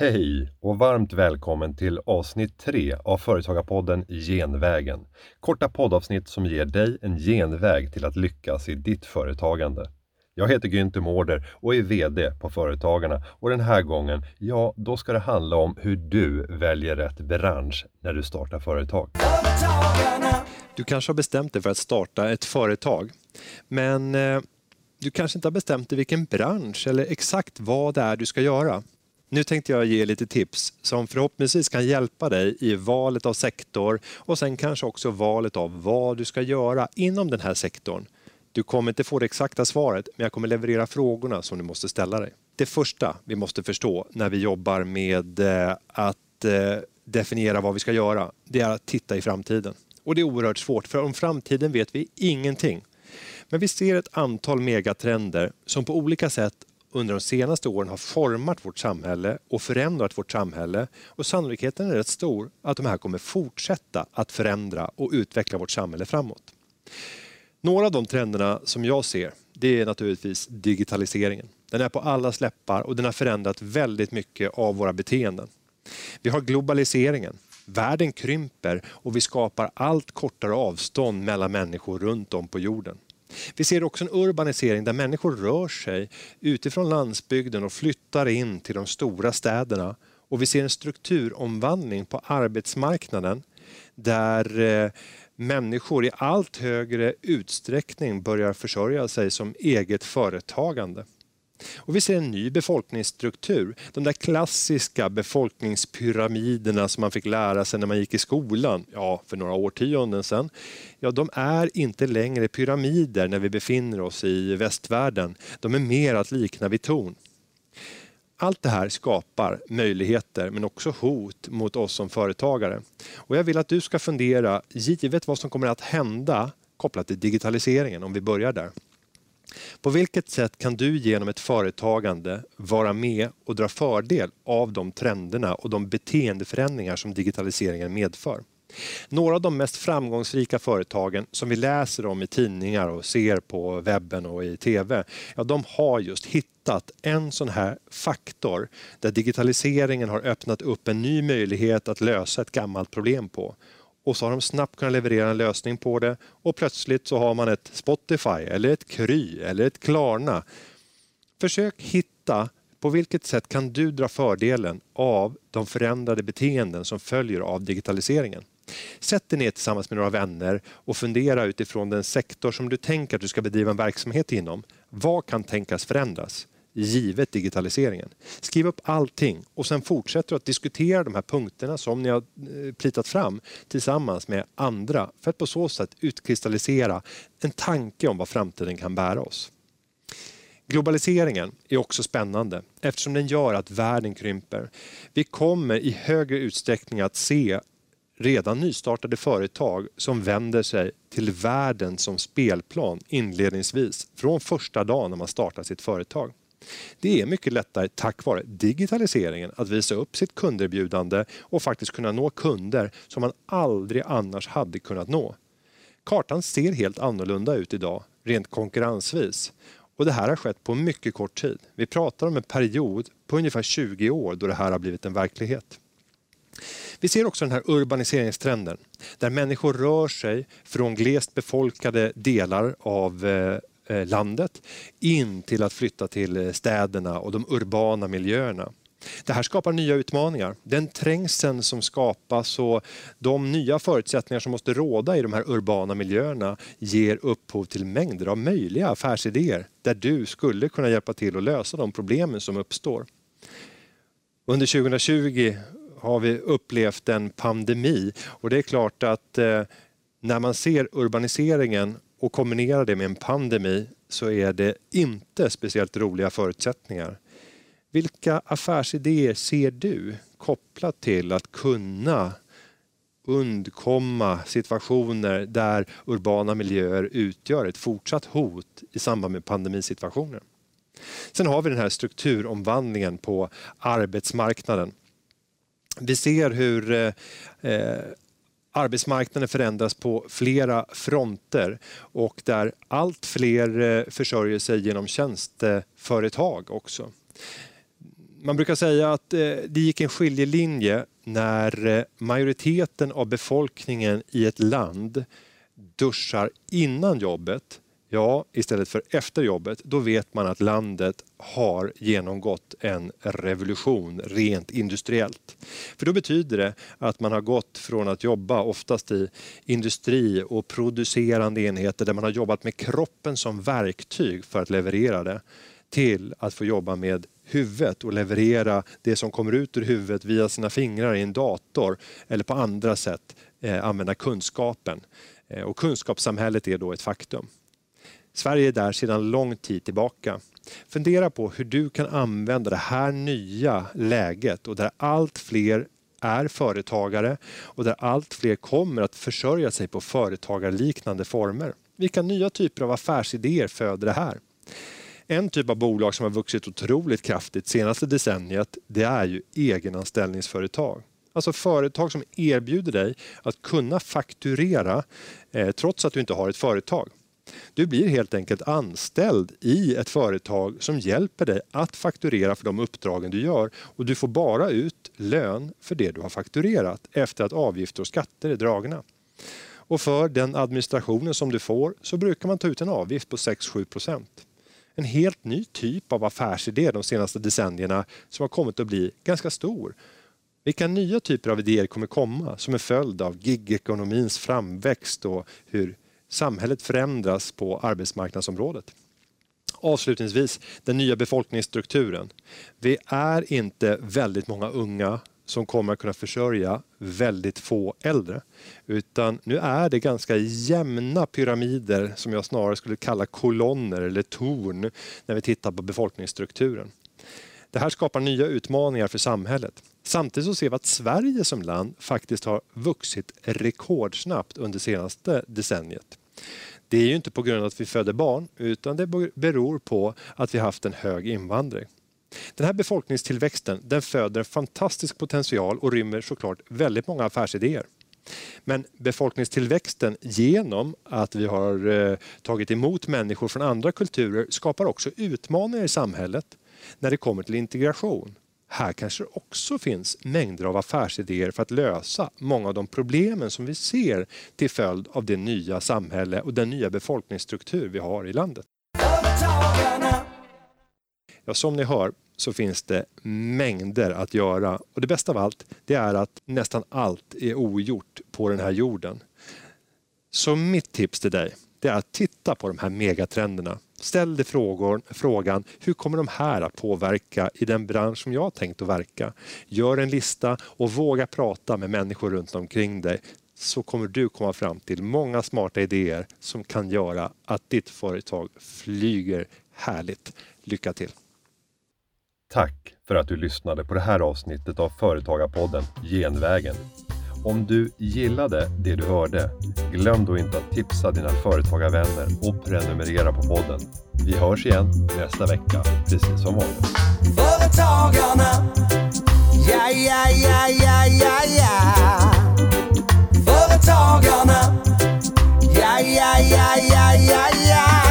Hej och varmt välkommen till avsnitt 3 av Företagarpodden Genvägen. Korta poddavsnitt som ger dig en genväg till att lyckas i ditt företagande. Jag heter Günther Mårder och är VD på Företagarna och den här gången, ja, då ska det handla om hur du väljer rätt bransch när du startar företag. Du kanske har bestämt dig för att starta ett företag, men eh, du kanske inte har bestämt dig vilken bransch eller exakt vad det är du ska göra. Nu tänkte jag ge lite tips som förhoppningsvis kan hjälpa dig i valet av sektor och sen kanske också valet av vad du ska göra inom den här sektorn. Du kommer inte få det exakta svaret, men jag kommer leverera frågorna som du måste ställa dig. Det första vi måste förstå när vi jobbar med eh, att eh, definiera vad vi ska göra, det är att titta i framtiden. Och det är oerhört svårt, för om framtiden vet vi ingenting. Men vi ser ett antal megatrender som på olika sätt under de senaste åren har format vårt samhälle och förändrat vårt samhälle och sannolikheten är rätt stor att de här kommer fortsätta att förändra och utveckla vårt samhälle framåt. Några av de trenderna som jag ser, det är naturligtvis digitaliseringen. Den är på alla släppar och den har förändrat väldigt mycket av våra beteenden. Vi har globaliseringen. Världen krymper och vi skapar allt kortare avstånd mellan människor runt om på jorden. Vi ser också en urbanisering där människor rör sig utifrån landsbygden och flyttar in till de stora städerna. Och vi ser en strukturomvandling på arbetsmarknaden där eh, människor i allt högre utsträckning börjar försörja sig som eget företagande. Och vi ser en ny befolkningsstruktur. De där klassiska befolkningspyramiderna som man fick lära sig när man gick i skolan, ja, för några årtionden sedan. Ja, de är inte längre pyramider när vi befinner oss i västvärlden. De är mer att likna vid torn. Allt det här skapar möjligheter men också hot mot oss som företagare. Och jag vill att du ska fundera, givet vad som kommer att hända kopplat till digitaliseringen, om vi börjar där. På vilket sätt kan du genom ett företagande vara med och dra fördel av de trenderna och de beteendeförändringar som digitaliseringen medför? Några av de mest framgångsrika företagen som vi läser om i tidningar och ser på webben och i TV, ja, de har just hittat en sån här faktor där digitaliseringen har öppnat upp en ny möjlighet att lösa ett gammalt problem på och så har de snabbt kunnat leverera en lösning på det och plötsligt så har man ett Spotify eller ett Kry eller ett Klarna. Försök hitta på vilket sätt kan du dra fördelen av de förändrade beteenden som följer av digitaliseringen? Sätt dig ner tillsammans med några vänner och fundera utifrån den sektor som du tänker att du ska bedriva en verksamhet inom. Vad kan tänkas förändras? Givet digitaliseringen. Skriv upp allting och sen fortsätter att diskutera de här punkterna som ni har eh, plitat fram tillsammans med andra för att på så sätt utkristallisera en tanke om vad framtiden kan bära oss. Globaliseringen är också spännande eftersom den gör att världen krymper. Vi kommer i högre utsträckning att se redan nystartade företag som vänder sig till världen som spelplan inledningsvis från första dagen när man startar sitt företag. Det är mycket lättare tack vare digitaliseringen att visa upp sitt kunderbjudande och faktiskt kunna nå kunder som man aldrig annars hade kunnat nå. Kartan ser helt annorlunda ut idag, rent konkurrensvis. Och det här har skett på mycket kort tid. Vi pratar om en period på ungefär 20 år då det här har blivit en verklighet. Vi ser också den här urbaniseringstrenden där människor rör sig från glest befolkade delar av eh, Eh, landet in till att flytta till eh, städerna och de urbana miljöerna. Det här skapar nya utmaningar. Den trängseln som skapas och de nya förutsättningar som måste råda i de här urbana miljöerna ger upphov till mängder av möjliga affärsidéer där du skulle kunna hjälpa till att lösa de problemen som uppstår. Under 2020 har vi upplevt en pandemi och det är klart att eh, när man ser urbaniseringen och kombinera det med en pandemi så är det inte speciellt roliga förutsättningar. Vilka affärsidéer ser du kopplat till att kunna undkomma situationer där urbana miljöer utgör ett fortsatt hot i samband med pandemisituationer? Sen har vi den här strukturomvandlingen på arbetsmarknaden. Vi ser hur eh, eh arbetsmarknaden förändras på flera fronter och där allt fler eh, försörjer sig genom tjänsteföretag också. Man brukar säga att eh, det gick en skiljelinje när eh, majoriteten av befolkningen i ett land duschar innan jobbet Ja, istället för efter jobbet, då vet man att landet har genomgått en revolution rent industriellt. För då betyder det att man har gått från att jobba oftast i industri och producerande enheter där man har jobbat med kroppen som verktyg för att leverera det till att få jobba med huvudet och leverera det som kommer ut ur huvudet via sina fingrar i en dator eller på andra sätt eh, använda kunskapen. Eh, och kunskapssamhället är då ett faktum. Sverige är där sedan lång tid tillbaka. Fundera på hur du kan använda det här nya läget och där allt fler är företagare och där allt fler kommer att försörja sig på företagarliknande former. Vilka nya typer av affärsidéer föder det här? En typ av bolag som har vuxit otroligt kraftigt senaste decenniet det är ju egenanställningsföretag. Alltså företag som erbjuder dig att kunna fakturera eh, trots att du inte har ett företag. Du blir helt enkelt anställd i ett företag som hjälper dig att fakturera för de uppdragen du gör och du får bara ut lön för det du har fakturerat efter att avgifter och skatter är dragna. Och för den administrationen som du får så brukar man ta ut en avgift på 6-7 procent. En helt ny typ av affärsidé de senaste decennierna som har kommit att bli ganska stor. Vilka nya typer av idéer kommer komma som en följd av gigekonomins framväxt och hur samhället förändras på arbetsmarknadsområdet. Avslutningsvis, den nya befolkningsstrukturen. Vi är inte väldigt många unga som kommer att kunna försörja väldigt få äldre. Utan nu är det ganska jämna pyramider som jag snarare skulle kalla kolonner eller torn när vi tittar på befolkningsstrukturen. Det här skapar nya utmaningar för samhället. Samtidigt så ser vi att Sverige som land faktiskt har vuxit rekordsnabbt under senaste decenniet. Det är ju inte på grund av att vi föder barn utan det beror på att vi haft en hög invandring. Den här befolkningstillväxten den föder en fantastisk potential och rymmer såklart väldigt många affärsidéer. Men befolkningstillväxten genom att vi har eh, tagit emot människor från andra kulturer skapar också utmaningar i samhället när det kommer till integration. Här kanske det också finns mängder av affärsidéer för att lösa många av de problemen som vi ser till följd av det nya samhälle och den nya befolkningsstruktur vi har i landet. Ja, som ni hör så finns det mängder att göra och det bästa av allt det är att nästan allt är ogjort på den här jorden. Så mitt tips till dig det är att titta på de här megatrenderna Ställ dig frågor, frågan, hur kommer de här att påverka i den bransch som jag tänkt att verka? Gör en lista och våga prata med människor runt omkring dig så kommer du komma fram till många smarta idéer som kan göra att ditt företag flyger härligt. Lycka till! Tack för att du lyssnade på det här avsnittet av Företagarpodden Genvägen. Om du gillade det du hörde, glöm då inte att tipsa dina företagarvänner och prenumerera på podden. Vi hörs igen nästa vecka, precis som vanligt. Företagarna, ja, ja, ja, ja, ja, ja. Företagarna, ja, ja, ja, ja, ja, ja.